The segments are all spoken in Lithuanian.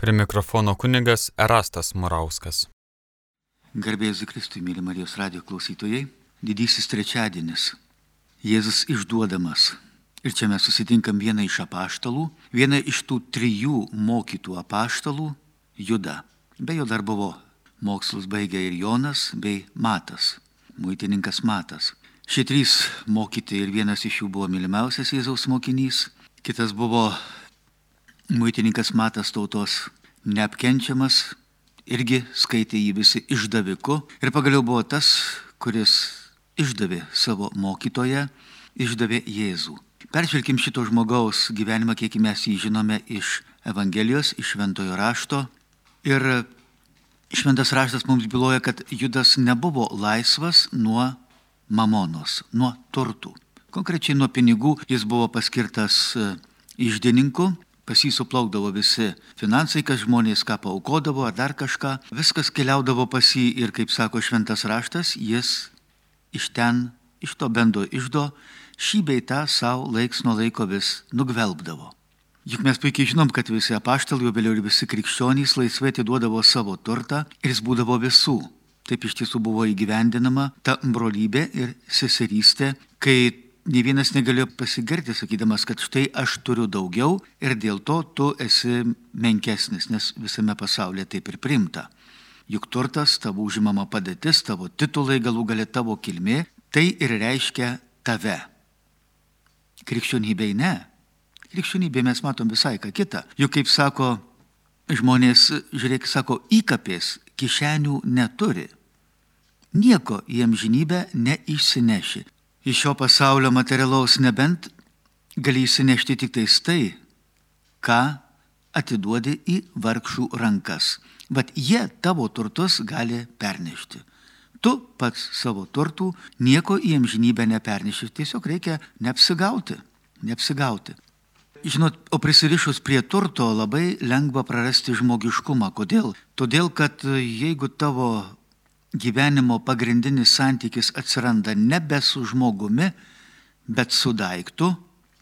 Prie mikrofono kunigas Erastas Murauskas. Garbėjus Kristui, mėly Marijos radio klausytojai, didysis trečiadienis. Jėzus išduodamas. Ir čia mes susitinkam vieną iš apaštalų, vieną iš tų trijų mokytų apaštalų - Juda. Be jo dar buvo mokslus baigę ir Jonas bei Matas, muitininkas Matas. Šie trys mokyti ir vienas iš jų buvo mylimiausias Jėzaus mokinys, kitas buvo muitininkas Matas tautos neapkenčiamas, irgi skaitė jį visi išdaviku ir pagaliau buvo tas, kuris išdavė savo mokytoją, išdavė Jėzų. Peržvelkim šito žmogaus gyvenimą, kiek mes jį žinome iš Evangelijos, iš Šventojo rašto. Ir Šventas raštas mums byloja, kad Judas nebuvo laisvas nuo mamonos, nuo turtų. Konkrečiai nuo pinigų jis buvo paskirtas išdininku, pas jį suplaukdavo visi finansai, kas žmonės ką paukodavo ar dar kažką, viskas keliaudavo pas jį ir, kaip sako šventas raštas, jis iš ten, iš to bendo išdo, šį beitą savo laiks nuo laiko vis nugvelbdavo. Juk mes puikiai žinom, kad visi apaštalai, vėliau ir visi krikščionys laisvai atiduodavo savo turtą ir jis būdavo visų. Taip iš tiesų buvo įgyvendinama ta brolybė ir seserystė, kai ne vienas negalėjo pasigirti, sakydamas, kad štai aš turiu daugiau ir dėl to tu esi menkesnis, nes visame pasaulyje taip ir primta. Juk turtas, tavo užimama padėtis, tavo titulai, galų galę tavo kilmė, tai ir reiškia tave. Krikščionybei ne. Krikščionybėje mes matom visai ką kitą. Juk kaip sako žmonės, žiūrėk, sako, įkapės kišenių neturi. Nieko į amžinybę neišsineši iš šio pasaulio materialaus nebent gali įsinešti tik tais tai, ką atiduodi į vargšų rankas. Vat jie tavo turtus gali pernešti. Tu pats savo turtų nieko į amžinybę neperneši. Tiesiog reikia neapsigauti. Neapsigauti. Žinot, o prisirišus prie turto labai lengva prarasti žmogiškumą. Kodėl? Todėl, kad jeigu tavo gyvenimo pagrindinis santykis atsiranda nebe su žmogumi, bet su daiktu.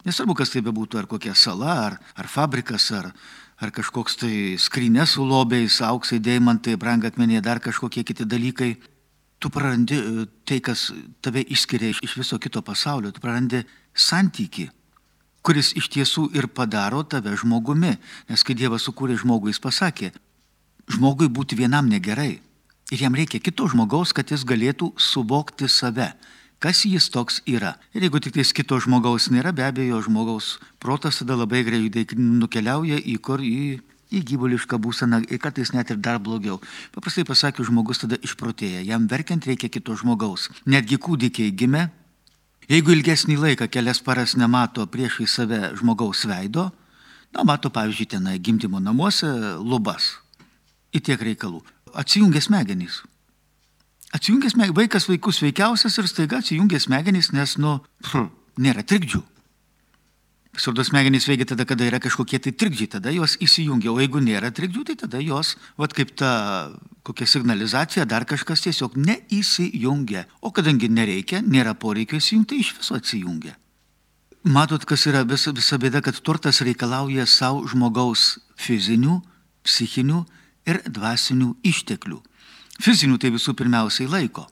Nesvarbu, kas tai bebūtų, ar kokia sala, ar, ar fabrikas, ar, ar kažkoks tai skrynė su lobiais, auksai, deimantai, brangakmeniai, dar kažkokie kiti dalykai. Tu prarandi e, tai, kas tave išskiria iš viso kito pasaulio, tu prarandi santyki, kuris iš tiesų ir padaro tave žmogumi. Nes kai Dievas sukūrė žmogų, jis pasakė, žmogui būti vienam negerai. Ir jam reikia kito žmogaus, kad jis galėtų suvokti save, kas jis toks yra. Ir jeigu tik tais kito žmogaus nėra, be abejo, žmogaus protas tada labai greitai nukeliauja į kur į, į gyvulišką būseną ir kartais net ir dar blogiau. Paprastai pasakius, žmogus tada išprotėja, jam verkiant reikia kito žmogaus. Netgi kūdikiai gimė, jeigu ilgesnį laiką kelias paras nemato priešai save žmogaus veido, na, mato, pavyzdžiui, tenai gimdymo namuose lubas. Į tiek reikalų atsijungia smegenys. Atsijungia smegenys, vaikas vaikus sveikiausias ir staiga atsijungia smegenys, nes, nu, pr, nėra trikdžių. Pasirodo, smegenys veikia tada, kada yra kažkokie tai trikdžiai, tada jos įsijungia, o jeigu nėra trikdžių, tai tada jos, vad kaip ta kokia signalizacija, dar kažkas tiesiog neįsijungia. O kadangi nereikia, nėra poreikio įsijungti, tai iš viso atsijungia. Matot, kas yra visa, visa bėda, kad turtas reikalauja savo žmogaus fizinių, psichinių ir dvasinių išteklių. Fizinių tai visų pirmiausiai laiko.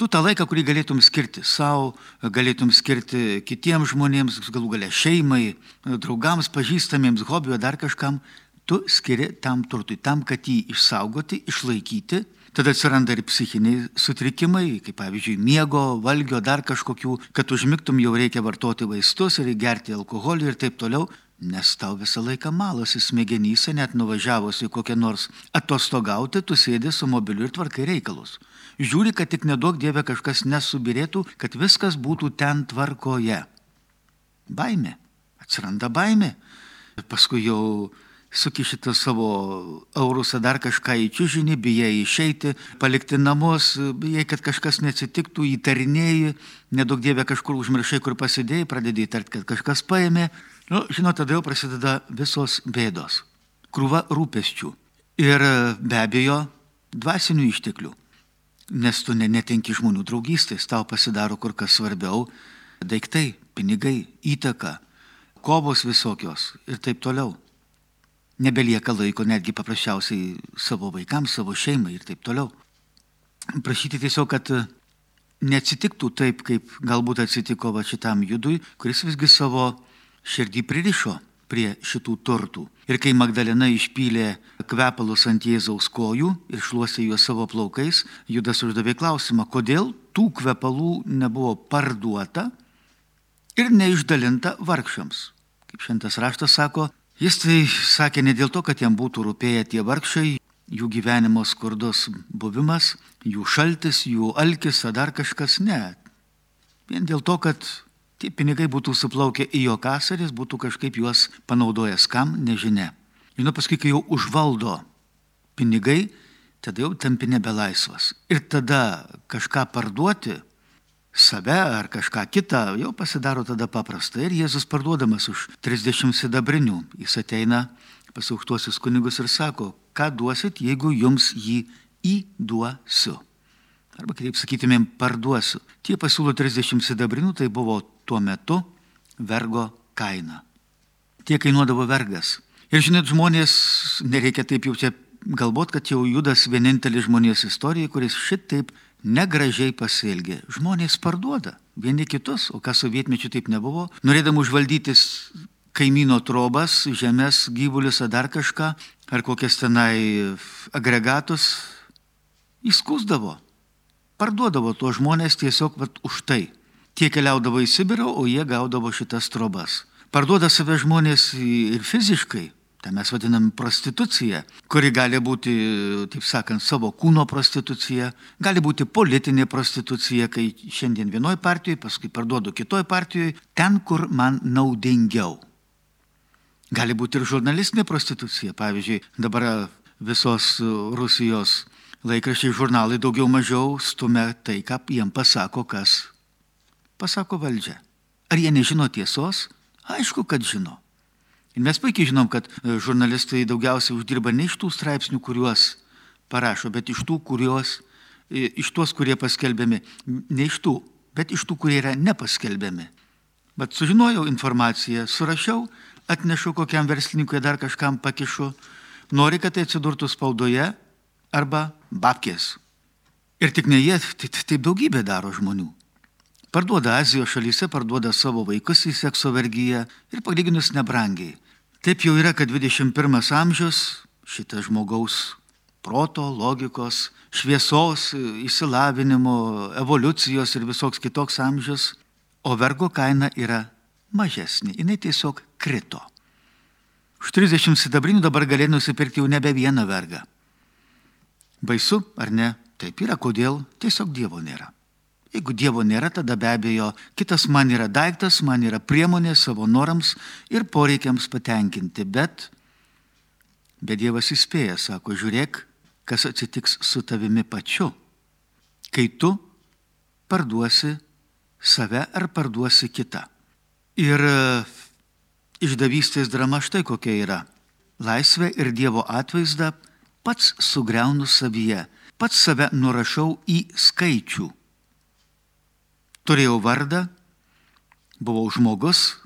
Tu tą laiką, kurį galėtum skirti savo, galėtum skirti kitiems žmonėms, galų galę šeimai, draugams, pažįstamiems, hobio, dar kažkam, tu skiri tam turtui, tam, kad jį išsaugoti, išlaikyti. Tada atsiranda ir psichiniai sutrikimai, kaip pavyzdžiui, miego, valgio, dar kažkokių, kad užmigtum jau reikia vartoti vaistus ir gerti alkoholį ir taip toliau. Nes tau visą laiką malosi smegenyse, net nuvažiavus į kokią nors atostogauti, tu sėdi su mobiliu ir tvarkai reikalus. Žiūri, kad tik nedaug Dieve kažkas nesubirėtų, kad viskas būtų ten tvarkoje. Baimė. Atsiranda baimė. Ir paskui jau sukišite savo eurus ar dar kažką į čiūžinį, bijai išeiti, palikti namus, bijai, kad kažkas neatsitiktų, įtarinėjai, nedaug Dieve kažkur užmiršai, kur pasidėjai, pradedi įtarti, kad kažkas paėmė Nu, žinot, tada jau prasideda visos bėdos, krūva rūpesčių ir be abejo dvasinių išteklių. Nes tu ne, netenki žmonių draugystės, tau pasidaro kur kas svarbiau daiktai, pinigai, įtaka, kovos visokios ir taip toliau. nebelieka laiko netgi paprasčiausiai savo vaikams, savo šeimai ir taip toliau. Prašyti tiesiog, kad neatsitiktų taip, kaip galbūt atsitiko va šitam judui, kuris visgi savo širdį pririšo prie šitų turtų. Ir kai Magdalena išpylė kvepalus ant Jėzaus kojų ir šluosė juos savo plaukais, Judas uždavė klausimą, kodėl tų kvepalų nebuvo parduota ir neišdalinta vargšams. Kaip šventas raštas sako, jis tai sakė ne dėl to, kad jam būtų rūpėję tie vargšai, jų gyvenimo skurdus buvimas, jų šaltis, jų alkis ar dar kažkas, ne. Vien dėl to, kad tie pinigai būtų suplaukę į jo kasaris, būtų kažkaip juos panaudojęs kam, nežinia. Žinau, paskui, kai jau užvaldo pinigai, tada jau tampi nebelaisvas. Ir tada kažką parduoti, save ar kažką kitą, jau pasidaro tada paprasta. Ir Jėzus parduodamas už 30 sidabrinių, jis ateina pas aukštuosius kunigus ir sako, ką duosit, jeigu jums jį įduosiu. Arba kitaip sakytumėm, parduosiu. Tie pasiūlo 30 sidabrinų, tai buvo tuo metu vergo kaina. Tie kainuodavo vergas. Ir žinot, žmonės, nereikia taip jau čia galvot, kad jau judas vienintelis žmonės istorija, kuris šitaip negražiai pasielgė. Žmonės parduoda vieni kitus, o kas sovietmečių taip nebuvo, norėdami užvaldytis kaimyno trobas, žemės, gyvulius ar dar kažką, ar kokias tenai agregatus, įskusdavo. Parduodavo tuos žmonės tiesiog vat, už tai. Tie keliaudavo į Sibirą, o jie gaudavo šitas trobas. Parduoda save žmonės ir fiziškai, tai mes vadinam prostitucija, kuri gali būti, taip sakant, savo kūno prostitucija, gali būti politinė prostitucija, kai šiandien vienoje partijoje, paskui parduodu kitoje partijoje, ten, kur man naudingiau. Gali būti ir žurnalistinė prostitucija, pavyzdžiui, dabar visos Rusijos laikraščiai žurnalai daugiau mažiau stumia tai, ką jiem pasako kas pasako valdžia. Ar jie nežino tiesos? Aišku, kad žino. Ir mes puikiai žinom, kad e, žurnalistai daugiausiai uždirba ne iš tų straipsnių, kuriuos parašo, bet iš tų, kuriuos, e, iš tuos, kurie paskelbiami. Ne iš tų, bet iš tų, kurie yra nepaskelbiami. Bet sužinojau informaciją, surašiau, atnešu kokiam verslininkui dar kažkam pakišu, nori, kad tai atsidurtų spaudoje arba babkės. Ir tik ne jie, tai taip daugybė daro žmonių. Parduoda Azijos šalyse, parduoda savo vaikus į sekso vergyją ir palyginus nebrangiai. Taip jau yra, kad 21 amžius šitas žmogaus proto, logikos, šviesos, įsilavinimo, evoliucijos ir visoks kitoks amžius, o vergo kaina yra mažesnė, jinai tiesiog krito. Už 30 sidabrinių dabar gali nusipirkti jau nebe vieną vergą. Baisu, ar ne? Taip yra, kodėl? Tiesiog Dievo nėra. Jeigu Dievo nėra, tada be abejo kitas man yra daiktas, man yra priemonė savo norams ir poreikiams patenkinti. Bet, bet Dievas įspėja, sako, žiūrėk, kas atsitiks su tavimi pačiu, kai tu parduosi save ar parduosi kitą. Ir išdavystės drama štai kokia yra. Laisvė ir Dievo atvaizdą pats sugriaunu savyje, pats save nurašau į skaičių Turėjau vardą, buvau žmogus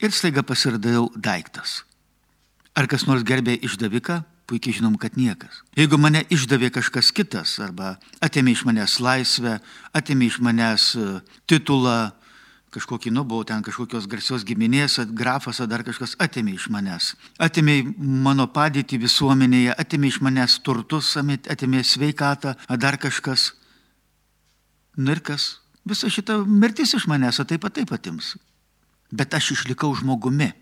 ir staiga pasiradau daiktas. Ar kas nors gerbė išdaviką? Puikiai žinom, kad niekas. Jeigu mane išdavė kažkas kitas arba atėmė iš manęs laisvę, atėmė iš manęs e, titulą, kažkokį, nu, buvau ten kažkokios garsios giminės, grafas ar dar kažkas atėmė iš manęs. Atėmė mano padėtį visuomenėje, atėmė iš manęs turtus, atėmė sveikatą ar dar kažkas. Nu ir kas? Visa šita mirtis iš manęs taip pat taip atims. Bet aš išlikau žmogumi.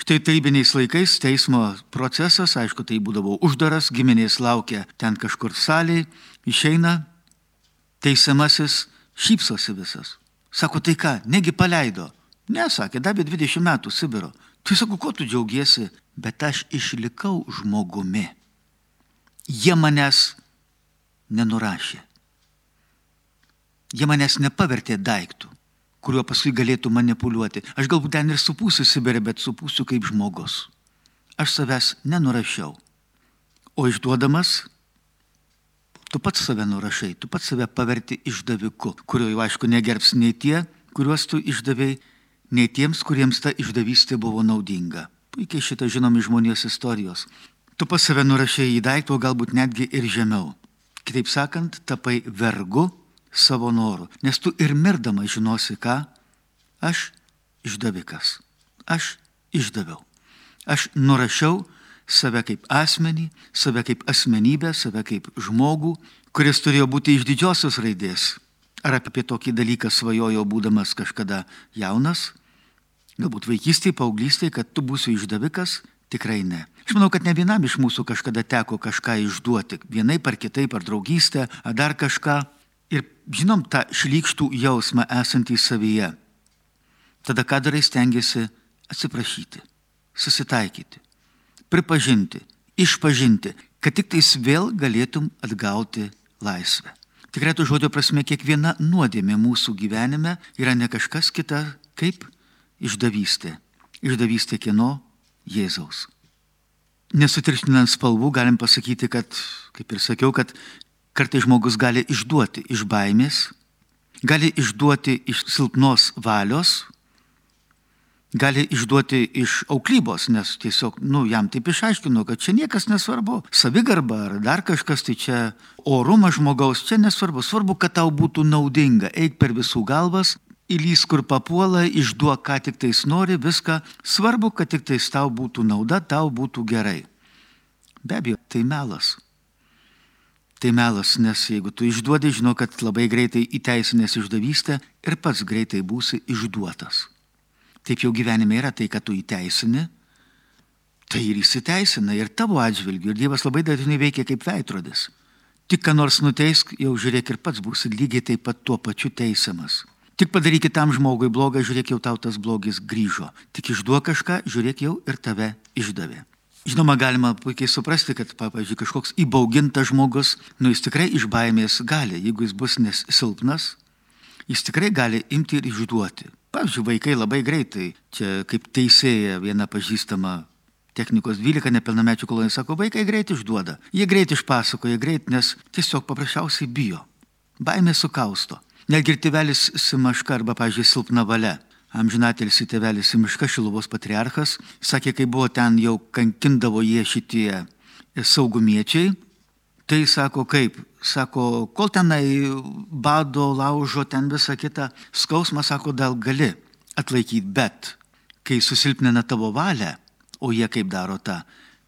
Štai tarybiniais laikais teismo procesas, aišku, tai būdavo uždaras, giminės laukia ten kažkur salėje, išeina teisiamasis, šypsosi visas. Sako, tai ką, negi paleido? Ne, sakė, davė 20 metų Sibiro. Tai sako, ko tu džiaugiesi? Bet aš išlikau žmogumi. Jie manęs nenurašė. Jie manęs nepavertė daiktų, kuriuo paskui galėtų manipuliuoti. Aš galbūt ten ir supūsiu Sibirė, bet supūsiu kaip žmogus. Aš savęs nenurašiau. O išduodamas, tu pats save nurašai, tu pats save paverti išdaviku, kurio jau aišku negerbs nei tie, kuriuos tu išdavėjai, nei tiems, kuriems ta išdavystė buvo naudinga. Puikiai šitą žinom iš žmonijos istorijos. Tu pas save nurašėjai į daiktą, o galbūt netgi ir žemiau. Kitaip sakant, tapai vergu savo noru, nes tu ir mirdama žinosi ką, aš išdavikas, aš išdaviau. Aš nurašiau save kaip asmenį, save kaip asmenybę, save kaip žmogų, kuris turėjo būti iš didžiosios raidės. Ar apie tokį dalyką svajojo būdamas kažkada jaunas? Galbūt vaikystėje, paauglystėje, kad tu būsi išdavikas? Tikrai ne. Aš manau, kad ne vienam iš mūsų kažkada teko kažką išduoti. Vienai par kitaip, ar draugystę, ar dar kažką. Ir žinom tą šlykštų jausmą esantį savyje. Tada ką darai stengiasi atsiprašyti, susitaikyti, pripažinti, išpažinti, kad tik tais vėl galėtum atgauti laisvę. Tikrai to žodžio prasme kiekviena nuodėmė mūsų gyvenime yra ne kažkas kita kaip išdavystė. Išdavystė kieno? Jėzaus. Nesutirštinant spalvų galim pasakyti, kad, kaip ir sakiau, kad kartai žmogus gali išduoti iš baimės, gali išduoti iš silpnos valios, gali išduoti iš auklybos, nes tiesiog, nu, jam taip išaiškino, kad čia niekas nesvarbu. Savigarba ar dar kažkas, tai čia orumas žmogaus, čia nesvarbu. Svarbu, kad tau būtų naudinga. Eik per visų galvas, įlys kur papuola, išduok, ką tik tais nori, viską. Svarbu, kad tik tais tau būtų nauda, tau būtų gerai. Be abejo, tai melas. Tai melas, nes jeigu tu išduodi, žinau, kad labai greitai įteisinės išdavystę ir pats greitai būsi išduotas. Taip jau gyvenime yra tai, kad tu įteisini, tai ir įsiteisina ir tavo atžvilgiu. Ir Dievas labai dažnai veikia kaip veidrodis. Tik ką nors nuteisk, jau žiūrėk ir pats būsi lygiai taip pat tuo pačiu teisiamas. Tik padaryk kitam žmogui blogą, žiūrėk jau tau tas blogis grįžo. Tik išduok kažką, žiūrėk jau ir tave išdavė. Žinoma, galima puikiai suprasti, kad, pavyzdžiui, kažkoks įbaugintas žmogus, nu jis tikrai iš baimės gali, jeigu jis bus nes silpnas, jis tikrai gali imti ir išduoti. Pavyzdžiui, vaikai labai greitai, čia kaip teisėja viena pažįstama technikos 12 nepilnamečių kolonija sako, vaikai greit išduoda. Jie greit išpasakoja, greit, nes tiesiog paprasčiausiai bijo. Baimė sukausto. Netgi ir tėvelis Simaška arba, pažiūrėjau, silpna valia. Amžinatelis į tėvelis Simaška, Šiluvos patriarchas, sakė, kai buvo ten jau kankindavo jie šitie saugumiečiai, Tai sako kaip, sako, kol tenai bado, laužo, ten visą kitą, skausmą sako, dėl gali atlaikyti, bet kai susilpnina tavo valią, o jie kaip daro tą,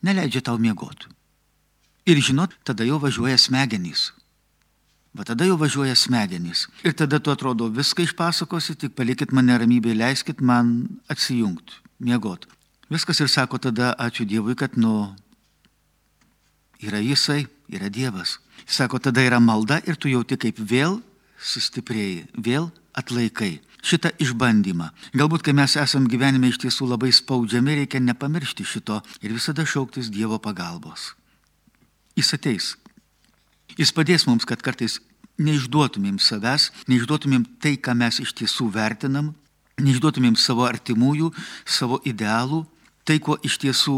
neleidžia tau miegoti. Ir žinot, tada jau važiuoja smegenys. Va tada jau važiuoja smegenys. Ir tada tu atrodo viską išpasakosi, tik palikit mane ramybėje, leiskit man atsijungti, miegot. Viskas ir sako tada, ačiū Dievui, kad nu, yra jisai, yra Dievas. Sako, tada yra malda ir tu jauti, kaip vėl sustiprėjai, vėl atlaikai šitą išbandymą. Galbūt, kai mes esam gyvenime iš tiesų labai spaudžiami, reikia nepamiršti šito ir visada šauktis Dievo pagalbos. Jis ateis. Jis padės mums, kad kartais neišduotumėm savęs, neišduotumėm tai, ką mes iš tiesų vertinam, neišduotumėm savo artimųjų, savo idealų, tai, ko iš tiesų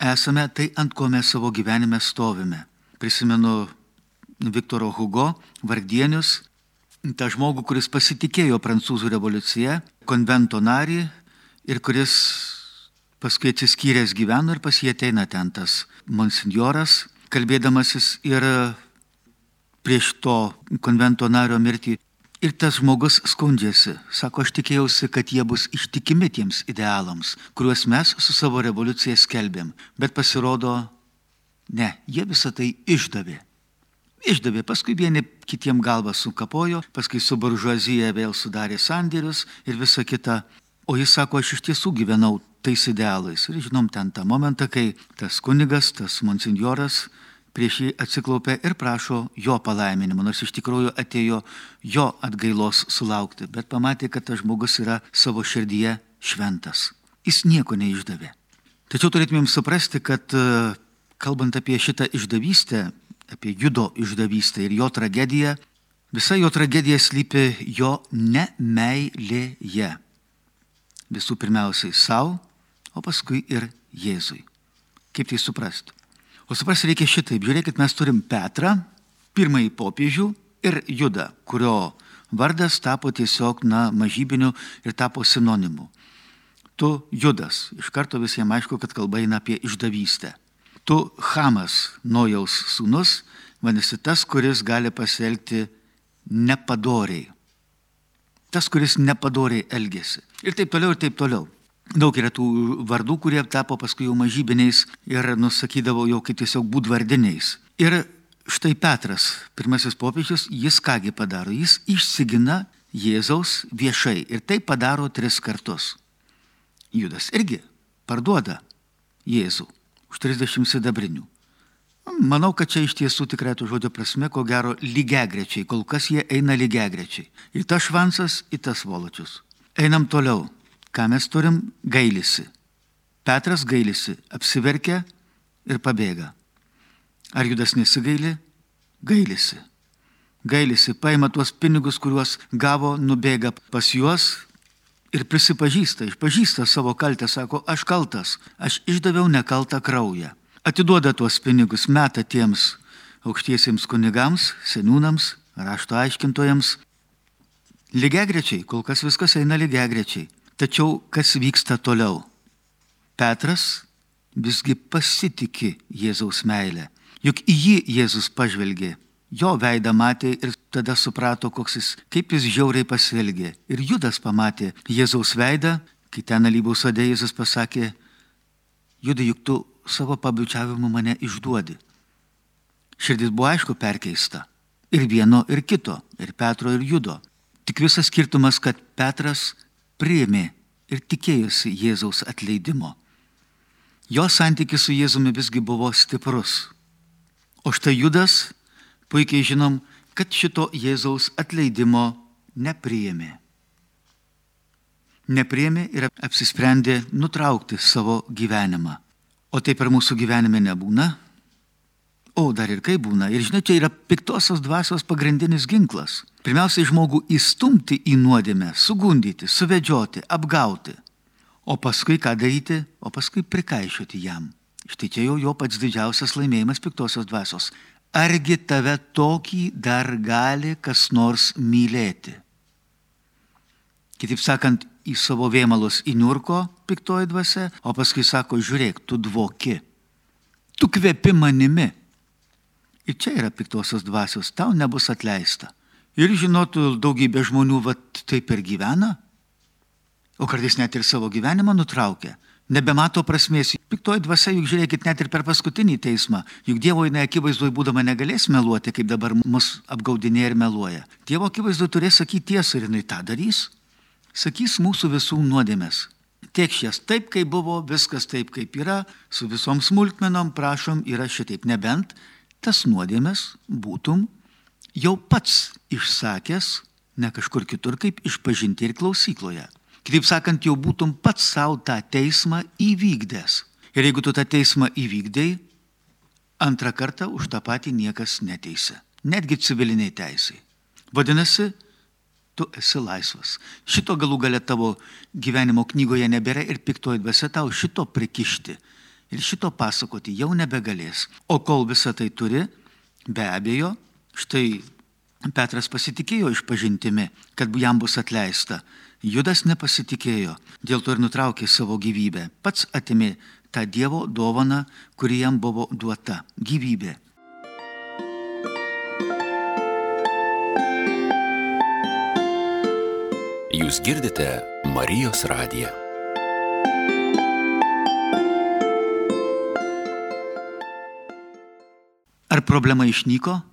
esame, tai ant ko mes savo gyvenime stovime prisimenu Viktoro Hugo, vargdienius, tą žmogų, kuris pasitikėjo prancūzų revoliucija, konvento narį ir kuris paskui atsiskyręs gyveno ir pas jį ateina ten tas monsinjoras, kalbėdamasis ir prieš to konvento nario mirtį. Ir tas žmogus skundžiasi, sako, aš tikėjausi, kad jie bus ištikimi tiems idealams, kuriuos mes su savo revoliucija skelbėm, bet pasirodo, Ne, jie visą tai išdavė. Išdavė, paskui vieni kitiem galvą sukapojo, paskui su buržuazija vėl sudarė sandėrius ir visa kita. O jis sako, aš iš tiesų gyvenau tais idealais. Ir žinom ten tą momentą, kai tas kunigas, tas monsinjoras prieš jį atsiklaupė ir prašo jo palaiminimo, nors iš tikrųjų atėjo jo atgailos sulaukti, bet pamatė, kad tas žmogus yra savo širdyje šventas. Jis nieko neišdavė. Tačiau turėtumėm suprasti, kad kalbant apie šitą išdavystę, apie judo išdavystę ir jo tragediją, visa jo tragedija slypi jo nemeilėje. Visų pirmiausiai savo, o paskui ir Jėzui. Kaip tai suprasti? O suprasti reikia šitaip. Žiūrėkit, mes turim Petrą, pirmąjį popiežių ir Judą, kurio vardas tapo tiesiog, na, mažybiniu ir tapo sinonimu. Tu Judas, iš karto visiems aišku, kad kalba eina apie išdavystę. Tu Hamas, Nojaus sūnus, vadinasi tas, kuris gali pasielgti nepadoriai. Tas, kuris nepadoriai elgesi. Ir taip toliau, ir taip toliau. Daug yra tų vardų, kurie tapo paskui jau mažybiniais ir nusakydavo jau kaip tiesiog būdvardiniais. Ir štai Petras, pirmasis popiežius, jis kągi padaro? Jis išsigina Jėzaus viešai ir tai padaro tris kartus. Judas irgi parduoda Jėzų už 30 sidabrinių. Manau, kad čia iš tiesų tikrai to žodžio prasme, ko gero, lygiagrečiai, kol kas jie eina lygiagrečiai. Ir tas švansas, ir tas voločius. Einam toliau. Ką mes turim? Gailisi. Petras gailisi, apsiverkia ir pabėga. Ar Judas nesigaili? Gailisi. Gailisi, paima tuos pinigus, kuriuos gavo, nubėga pas juos ir prisipažįsta, išpažįsta savo kaltę, sako, aš kaltas, aš išdaviau nekaltą kraują. Atiduoda tuos pinigus, meta tiems aukštiesiems kunigams, seniūnams, rašto aiškintojams. Lygiagrečiai, kol kas viskas eina lygiagrečiai. Tačiau kas vyksta toliau? Petras visgi pasitikė Jėzaus meilę. Juk į jį Jėzus pažvelgė jo veidą matė ir tada suprato, jis, kaip jis žiauriai pasielgė. Ir Judas pamatė Jėzaus veidą, kai ten alybų sodė Jėzus pasakė, Judai, juk tu savo pabiučiavimu mane išduodi. Širdis buvo aišku perkeista. Ir vieno, ir kito, ir Petro, ir Judo. Tik visas skirtumas, kad Petras priėmė ir tikėjosi Jėzaus atleidimo. Jo santykis su Jėzumi visgi buvo stiprus. O štai Judas puikiai žinom, kad šito Jėzaus atleidimo nepriėmė. Nepriėmė ir apsisprendė nutraukti savo gyvenimą. O taip ir mūsų gyvenime nebūna. O dar ir kaip būna. Ir žinai, čia yra piktosios dvasios pagrindinis ginklas. Pirmiausia, žmogų įstumti į nuodėmę, sugundyti, suvedžioti, apgauti. O paskui ką daryti? O paskui prikaišioti jam. Štai čia jau jo pats didžiausias laimėjimas piktosios dvasios argi tave tokį dar gali kas nors mylėti? Kitaip sakant, į savo vėmalus įniurko piktoji dvasia, o paskui sako, žiūrėk, tu dvoki, tu kvepi manimi. Ir čia yra piktosios dvasios, tau nebus atleista. Ir žinotų, daugybė žmonių va taip ir gyvena, o kartais net ir savo gyvenimą nutraukia nebemato prasmės. Piktoji dvasia, juk žiūrėkit, net ir per paskutinį teismą, juk Dievo jinai akivaizdoje būdama negalės meluoti, kaip dabar mus apgaudinėja ir meluoja. Dievo akivaizdoje turės sakyti tiesą ir jinai tą darys. Sakys mūsų visų nuodėmės. Tiek šias taip, kaip buvo, viskas taip, kaip yra, su visom smulkmenom, prašom, yra šitaip. Nebent tas nuodėmės būtum jau pats išsakęs, ne kažkur kitur, kaip išpažinti ir klausykloje. Kitaip sakant, jau būtum pats savo tą teismą įvykdęs. Ir jeigu tu tą teismą įvykdėjai, antrą kartą už tą patį niekas neteisė. Netgi civiliniai teisai. Vadinasi, tu esi laisvas. Šito galų gale tavo gyvenimo knygoje nebėra ir piktoji dvasia tau šito prikišti. Ir šito pasakoti jau nebegalės. O kol visą tai turi, be abejo, štai Petras pasitikėjo išpažintimi, kad jam bus atleista. Judas nepasitikėjo, dėl to ir nutraukė savo gyvybę. Pats atimė tą Dievo dovaną, kuri jam buvo duota - gyvybė. Jūs girdite Marijos radiją. Ar problema išnyko?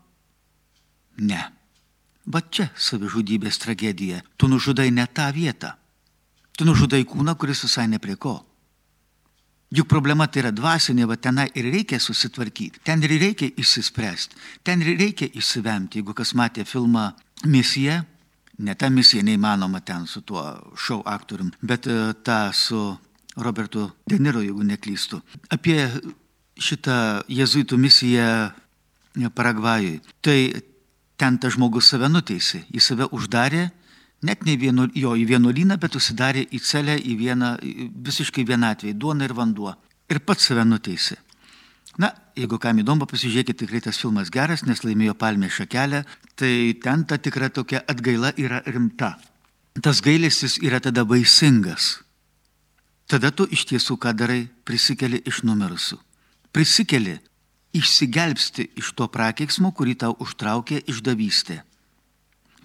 Va čia savižudybės tragedija. Tu nužudai ne tą vietą. Tu nužudai kūną, kuris visai ne prie ko. Juk problema tai yra dvasinė, va tenai ir reikia susitvarkyti, ten ir reikia išsispręsti, ten ir reikia išsivemti. Jeigu kas matė filmą Misija, ne ta misija neįmanoma ten su tuo šou aktorium, bet e, ta su Robertu Deniro, jeigu neklystu, apie šitą jezuitų misiją Paragvajui. Tai ten tas žmogus save nuteisė, jis save uždarė, net ne vienu, jo į vienuolyną, bet užsidarė į celę, į vieną, visiškai vienatvėj, duona ir vanduo. Ir pats save nuteisė. Na, jeigu kam įdomu, pasižiūrėkite, tikrai tas filmas geras, nes laimėjo palmė šakelę, tai ten ta tikra tokia atgaila yra rimta. Tas gailestis yra tada vaisingas. tada tu iš tiesų ką darai, prisikeli iš numirusių. Prisikeli, išsigelbsti iš to prakeiksmo, kurį tau užtraukė išdavystė.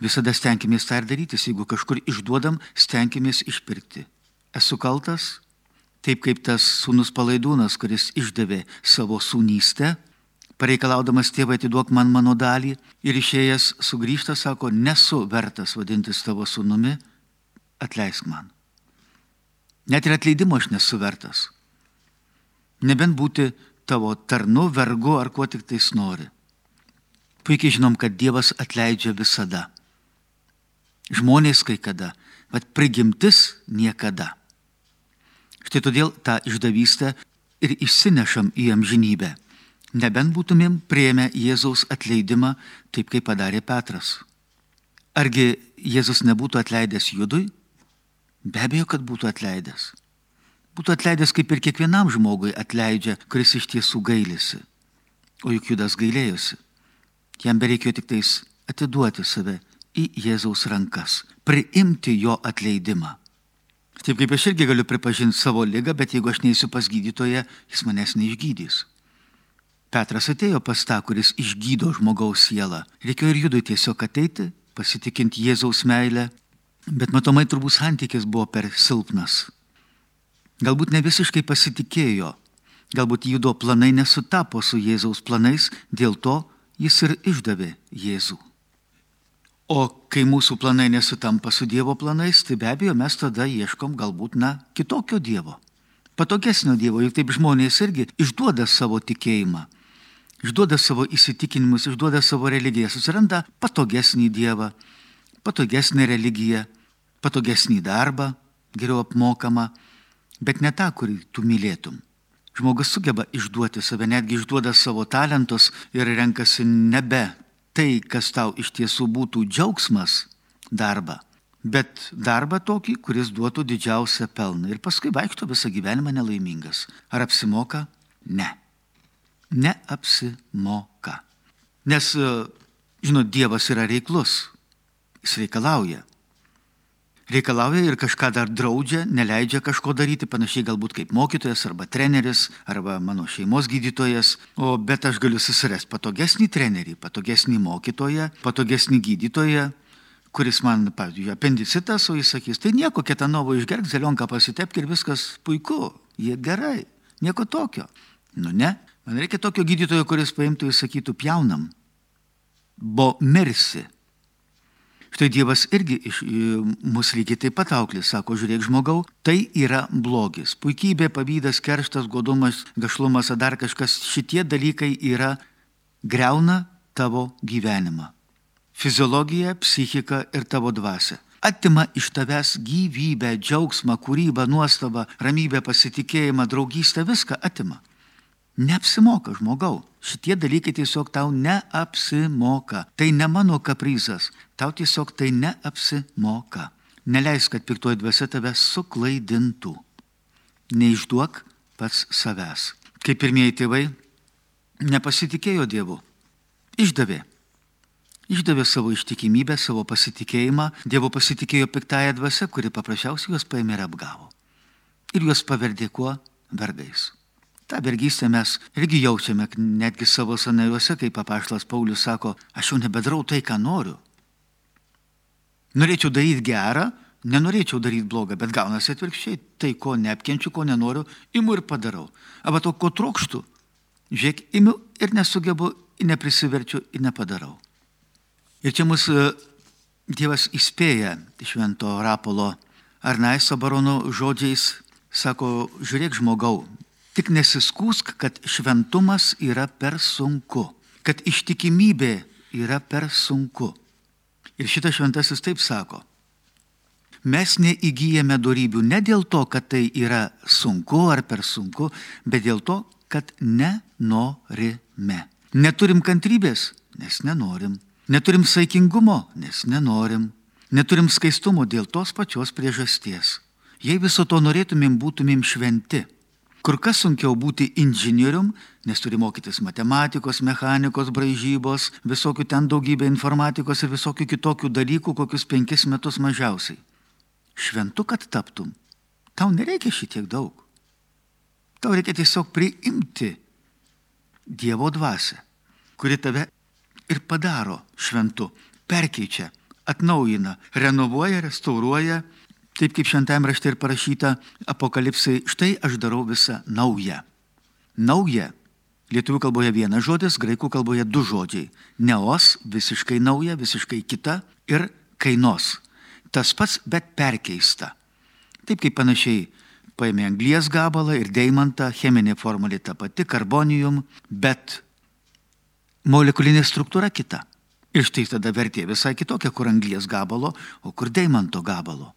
Visada stenkimės tą ir darytis, jeigu kažkur išduodam, stenkimės išpirkti. Esu kaltas, taip kaip tas sūnus palaidūnas, kuris išdavė savo sūnystę, pareikalaudamas tėvą atiduok man mano dalį ir išėjęs sugrįžta, sako, nesu vertas vadintis tavo sūnumi, atleisk man. Net ir atleidimo aš nesu vertas. Nebent būti tavo tarnu, vergu ar kuo tik tais nori. Puikiai žinom, kad Dievas atleidžia visada. Žmonės kai kada, bet prigimtis niekada. Štai todėl tą išdavystę ir išsinešam į amžinybę. Nebent būtumėm prieėmę Jėzaus atleidimą, taip kaip padarė Petras. Argi Jėzus nebūtų atleidęs judui? Be abejo, kad būtų atleidęs. Būtų atleidęs kaip ir kiekvienam žmogui atleidžia, kuris iš tiesų gailisi. O juk judas gailėjosi. Jam bereikėjo tik tais atiduoti save į Jėzaus rankas, priimti jo atleidimą. Taip kaip aš irgi galiu pripažinti savo lygą, bet jeigu aš neįsiu pas gydytoją, jis manęs neišgydys. Petras atėjo pas tą, kuris išgydo žmogaus sielą. Reikėjo ir judui tiesiog ateiti, pasitikinti Jėzaus meilę, bet matomai turbūt santykis buvo per silpnas. Galbūt ne visiškai pasitikėjo, galbūt judo planai nesutapo su Jėzaus planais, dėl to jis ir išdavė Jėzų. O kai mūsų planai nesutampa su Dievo planais, tai be abejo mes tada ieškom galbūt, na, kitokio Dievo. Patogesnio Dievo, juk taip žmonės irgi išduoda savo tikėjimą, išduoda savo įsitikinimus, išduoda savo religiją, susiranda patogesnį Dievą, patogesnį religiją, patogesnį darbą, geriau apmokamą, bet ne tą, kurį tu mylėtum. Žmogus sugeba išduoti save, netgi išduoda savo talentus ir renkasi nebe tai, kas tau iš tiesų būtų džiaugsmas darbą, bet darbą tokį, kuris duotų didžiausią pelną ir paskui vaikšto visą gyvenimą nelaimingas. Ar apsimoka? Ne. Neapsimoka. Nes, žinot, Dievas yra reiklus. Jis reikalauja reikalauja ir kažką dar draudžia, neleidžia kažko daryti, panašiai galbūt kaip mokytojas arba treneris arba mano šeimos gydytojas, o bet aš galiu susirasti patogesnį trenerį, patogesnį mokytoją, patogesnį gydytoją, kuris man, pavyzdžiui, apendicitas, o jis sakys, tai nieko, ketanovo išgerk, zelionką pasitepk ir viskas puiku, jie gerai, nieko tokio. Nu ne, man reikia tokio gydytojo, kuris paimtų ir sakytų, pjaunam, bo mirsi. Štai Dievas irgi iš mus lygiai taip pat auklė, sako, žiūrėk žmogau, tai yra blogis. Puikybė, pavydas, kerštas, godumas, gašlumas, ar dar kažkas, šitie dalykai yra greuna tavo gyvenimą. Fiziologija, psichika ir tavo dvasia. Atima iš tavęs gyvybę, džiaugsmą, kūrybą, nuostabą, ramybę, pasitikėjimą, draugystę, viską atima. Neapsimoka žmogau. Šitie dalykai tiesiog tau neapsimoka. Tai ne mano kaprizas. Tau tiesiog tai neapsimoka. Neleisk, kad piktoji dvasia tave suklaidintų. Neišduok pats savęs. Kaip pirmieji tėvai, nepasitikėjo Dievu. Išdavė. Išdavė savo ištikimybę, savo pasitikėjimą. Dievo pasitikėjo piktąją dvasę, kuri paprasčiausiai juos paėmė ir apgavo. Ir juos paverdė kuo? Vergais. Ta vergystė mes irgi jaučiame netgi savo sanajuose, kaip papaštas Paulius sako, aš jau nebedarau tai, ką noriu. Norėčiau daryti gerą, nenorėčiau daryti blogą, bet gaunasi atvirkščiai. Tai, ko neapkenčiu, ko nenoriu, imu ir padarau. Arba to, ko trokštų, žiūrėk, imu ir nesugebu, ir neprisiverčiu, ir nepadarau. Ir čia mūsų Dievas įspėja švento Rapolo Arnaiso barono žodžiais, sako, žiūrėk žmogau, Tik nesiskūsk, kad šventumas yra per sunku, kad ištikimybė yra per sunku. Ir šitas šventasis taip sako. Mes neįgyjame darybių ne dėl to, kad tai yra sunku ar per sunku, bet dėl to, kad nenorime. Neturim kantrybės, nes nenorim. Neturim saikingumo, nes nenorim. Neturim skaistumo dėl tos pačios priežasties. Jei viso to norėtumėm, būtumėm šventi. Kur kas sunkiau būti inžinierium, nes turi mokytis matematikos, mechanikos, braižybos, visokių ten daugybė informatikos ir visokių kitokių dalykų, kokius penkis metus mažiausiai. Šventu, kad taptum, Tau nereikia šitiek daug. Tau reikia tiesiog priimti Dievo dvasę, kuri tave ir padaro šventu, perkeičia, atnaujina, renovuoja, restauruoja, taip kaip šventame rašte ir parašyta apokalipsai, štai aš darau visą naują. Nauja. Lietuvių kalboje vienas žodis, graikų kalboje du žodžiai. Neos, visiškai nauja, visiškai kita ir kainos. Tas pats, bet perkeista. Taip kaip panašiai paėmė anglies gabalą ir deimantą, cheminė formulė ta pati, karbonijum, bet molekulinė struktūra kita. Ir štai tada vertė visai kitokia, kur anglies gabalo, o kur deimanto gabalo.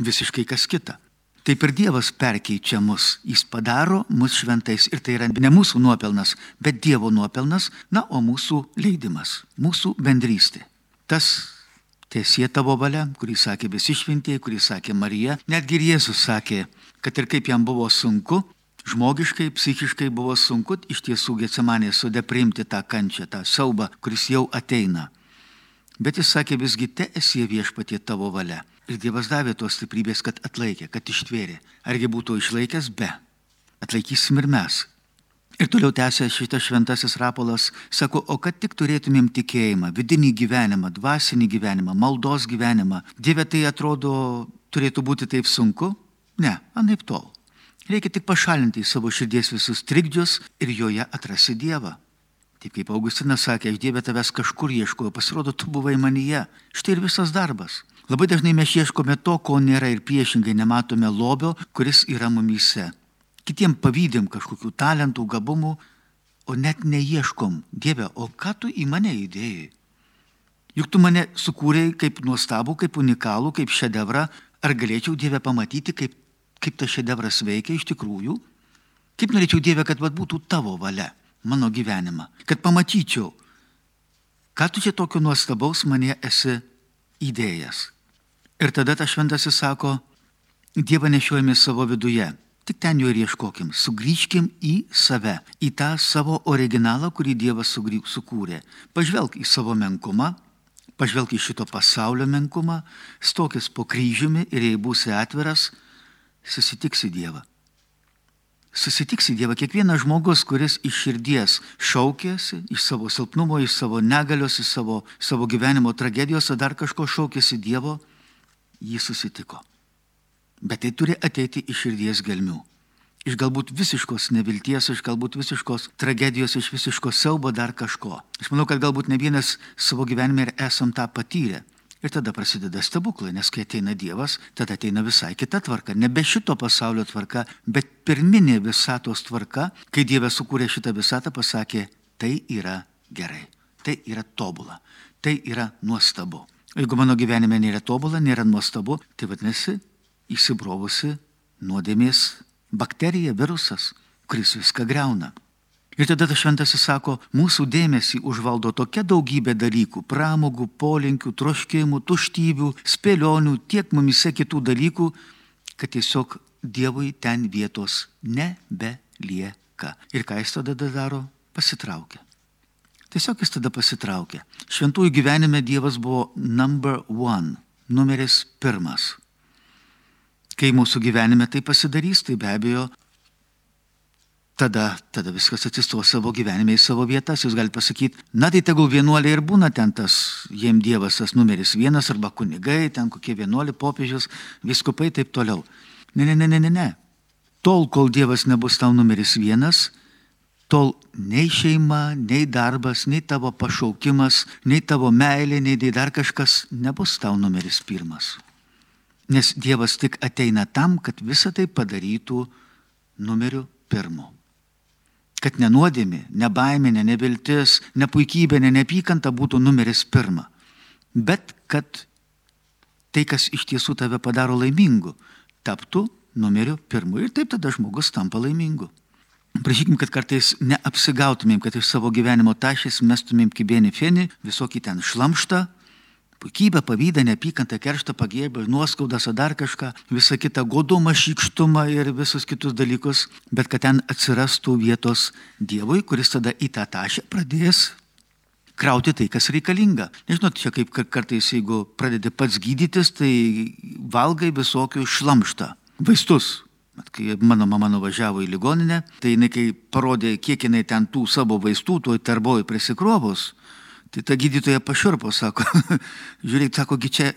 Visiškai kas kita. Taip ir Dievas perkeičia mus, jis padaro mus šventais ir tai yra ne mūsų nuopelnas, bet Dievo nuopelnas, na, o mūsų leidimas, mūsų bendrystė. Tas tiesie tavo valia, kurį sakė visi šventieji, kurį sakė Marija, netgi ir Jėzus sakė, kad ir kaip jam buvo sunku, žmogiškai, psichiškai buvo sunku iš tiesų Getsemanė sode priimti tą kančią, tą siaubą, kuris jau ateina. Bet jis sakė visgi te esi viešpatie tavo valia. Ir Dievas davė tos stiprybės, kad atlaikė, kad ištvėrė. Argi būtų išlaikęs be. Atlaikysim ir mes. Ir toliau tęsė šitas šventasis rapolas, sako, o kad tik turėtumėm tikėjimą, vidinį gyvenimą, dvasinį gyvenimą, maldos gyvenimą, Dieve tai atrodo turėtų būti taip sunku, Ne, anaip tol. Reikia tik pašalinti iš savo širdies visus trikdžius ir joje atrasi Dievą. Taip kaip Augustinas sakė, aš Dievę tavęs kažkur ieškoju, pasirodo, tu buvai manyje. Štai ir visas darbas. Labai dažnai mes ieškome to, ko nėra ir priešingai nematome lobio, kuris yra mumyse. Kitiem pavydim kažkokių talentų, gabumų, o net neieškom. Dieve, o ką tu į mane įdėjai? Juk tu mane sukūrėjai kaip nuostabų, kaip unikalų, kaip šedevrą. Ar galėčiau Dievę pamatyti, kaip kaip tas šedevras veikia iš tikrųjų, kaip norėčiau Dievę, kad vat, būtų tavo valia mano gyvenimą, kad pamatyčiau, ką tu čia tokio nuostabaus mane esi įdėjęs. Ir tada tas šventasis sako, Dievą nešiojame savo viduje, tik ten jo ir ieškokim, sugrįžkim į save, į tą savo originalą, kurį Dievas sukūrė. Pažvelk į savo menkumą, pažvelk į šito pasaulio menkumą, stokis po kryžiumi ir jei būsi atviras, susitiksi Dievą. Susitiksi Dievą kiekvienas žmogus, kuris iš širdies šaukėsi, iš savo silpnumo, iš savo negalios, iš savo, savo gyvenimo tragedijos, ar dar kažko šaukėsi Dievo, jį susitiko. Bet tai turi ateiti iš širdies gelmių. Iš galbūt visiškos nevilties, iš galbūt visiškos tragedijos, iš visiškos siaubo dar kažko. Aš manau, kad galbūt ne vienas savo gyvenime ir esam tą patyrę. Ir tada prasideda stebuklai, nes kai ateina Dievas, tada ateina visai kita tvarka. Nebe šito pasaulio tvarka, bet pirminė visatos tvarka, kai Dievas sukūrė šitą visatą, pasakė, tai yra gerai, tai yra tobula, tai yra nuostabu. Jeigu mano gyvenime nėra tobula, nėra nuostabu, tai vadinasi, įsibrovusi nuodėmės bakterija, virusas, kuris viską greuna. Ir tada tas šventasis sako, mūsų dėmesį užvaldo tokia daugybė dalykų - pramogų, polinkių, troškimų, tuštybių, spėlionių, tiek mumise kitų dalykų, kad tiesiog Dievui ten vietos nebelieka. Ir ką jis tada daro? Pasitraukia. Tiesiog jis tada pasitraukia. Šventųjų gyvenime Dievas buvo number one, numeris pirmas. Kai mūsų gyvenime tai pasidarys, tai be abejo tada, tada viskas atsistos savo gyvenime į savo vietas. Jūs galite pasakyti, na tai tegul vienuoliai ir būna ten tas, jiem Dievas tas numeris vienas arba kunigai, ten kokie vienuoliai, popiežius, viskupai taip toliau. Ne, ne, ne, ne, ne, ne. Tol, kol Dievas nebus tau numeris vienas, tol nei šeima, nei darbas, nei tavo pašaukimas, nei tavo meilė, nei dar kažkas nebus tau numeris pirmas. Nes Dievas tik ateina tam, kad visą tai padarytų numeriu pirmu kad nenuodėmė, nebaiminė, neviltis, nepuikybė, neapykanta būtų numeris pirma, bet kad tai, kas iš tiesų tave padaro laimingu, taptų numeriu pirmu ir taip tada žmogus tampa laimingu. Prašykim, kad kartais neapsigautumėm, kad iš savo gyvenimo tašės mestumėm kibienį fenį, visokį ten šlamštą, puikybę, pavydą, neapykantą, kerštą, pagėbą, nuoskaudas, ar dar kažką, visą kitą godumą, šykštumą ir visus kitus dalykus, bet kad ten atsirastų vietos Dievui, kuris tada į tą tašę pradės krauti tai, kas reikalinga. Nežinot, čia kaip kartais, jeigu pradedi pats gydytis, tai valgai visokių šlamštą. vaistus. Bet kai mano mama nuvažiavo į ligoninę, tai jinai kai parodė, kiek jinai ten tų savo vaistų, toj tarboj prisikrovus, tai ta gydytoja paširpo, sako, žiūrėk, sakogi čia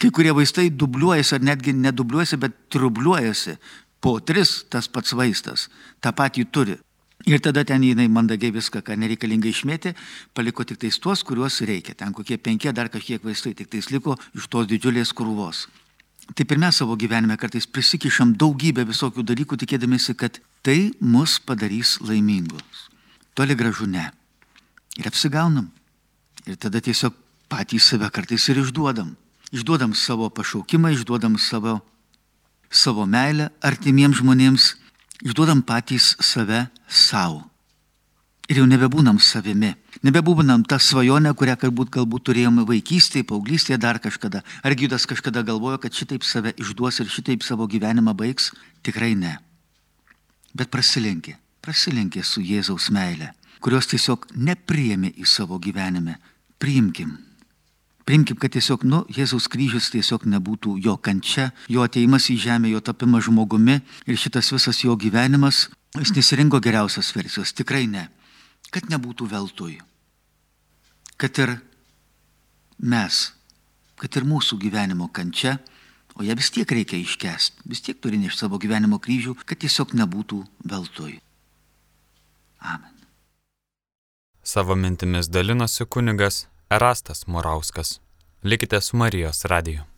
kai kurie vaistai dubliuojasi ar netgi nedubliuojasi, bet trubliuojasi. Po tris tas pats vaistas, tą patį turi. Ir tada ten jinai mandagiai viską, ką nereikalingai išmėtė, paliko tik tais tuos, kuriuos reikia. Ten kokie penkie dar kažkiek vaistai, tik tais liko iš tos didžiulės krūvos. Taip ir mes savo gyvenime kartais prisikišam daugybę visokių dalykų, tikėdamėsi, kad tai mus padarys laimingus. Toli gražu ne. Ir apsigaunam. Ir tada tiesiog patys save kartais ir išduodam. Išduodam savo pašaukimą, išduodam savo, savo meilę artimiems žmonėms išduodam patys save savo. Ir jau nebebūnam savimi. Nebebūnam tą svajonę, kurią galbūt, galbūt turėjome vaikystėje, paauglystėje, dar kažkada. Ar gydas kažkada galvojo, kad šitaip save išduos ir šitaip savo gyvenimą baigs? Tikrai ne. Bet prasilenkė, prasilenkė su Jėzaus meile, kurios tiesiog nepriėmė į savo gyvenime. Priimkim. Primkim, kad tiesiog, nu, Jėzaus kryžius tiesiog nebūtų jo kančia, jo ateimas į žemę, jo tapimas žmogumi ir šitas visas jo gyvenimas, jis nesirinko geriausios versijos, tikrai ne. Kad nebūtų veltui. Kad ir mes, kad ir mūsų gyvenimo kančia, o ją vis tiek reikia iškesti, vis tiek turi nešti savo gyvenimo kryžių, kad tiesiog nebūtų veltui. Amen. Savo mintimis dalinosi kunigas Erastas Morauskas. Likite su Marijos radiju.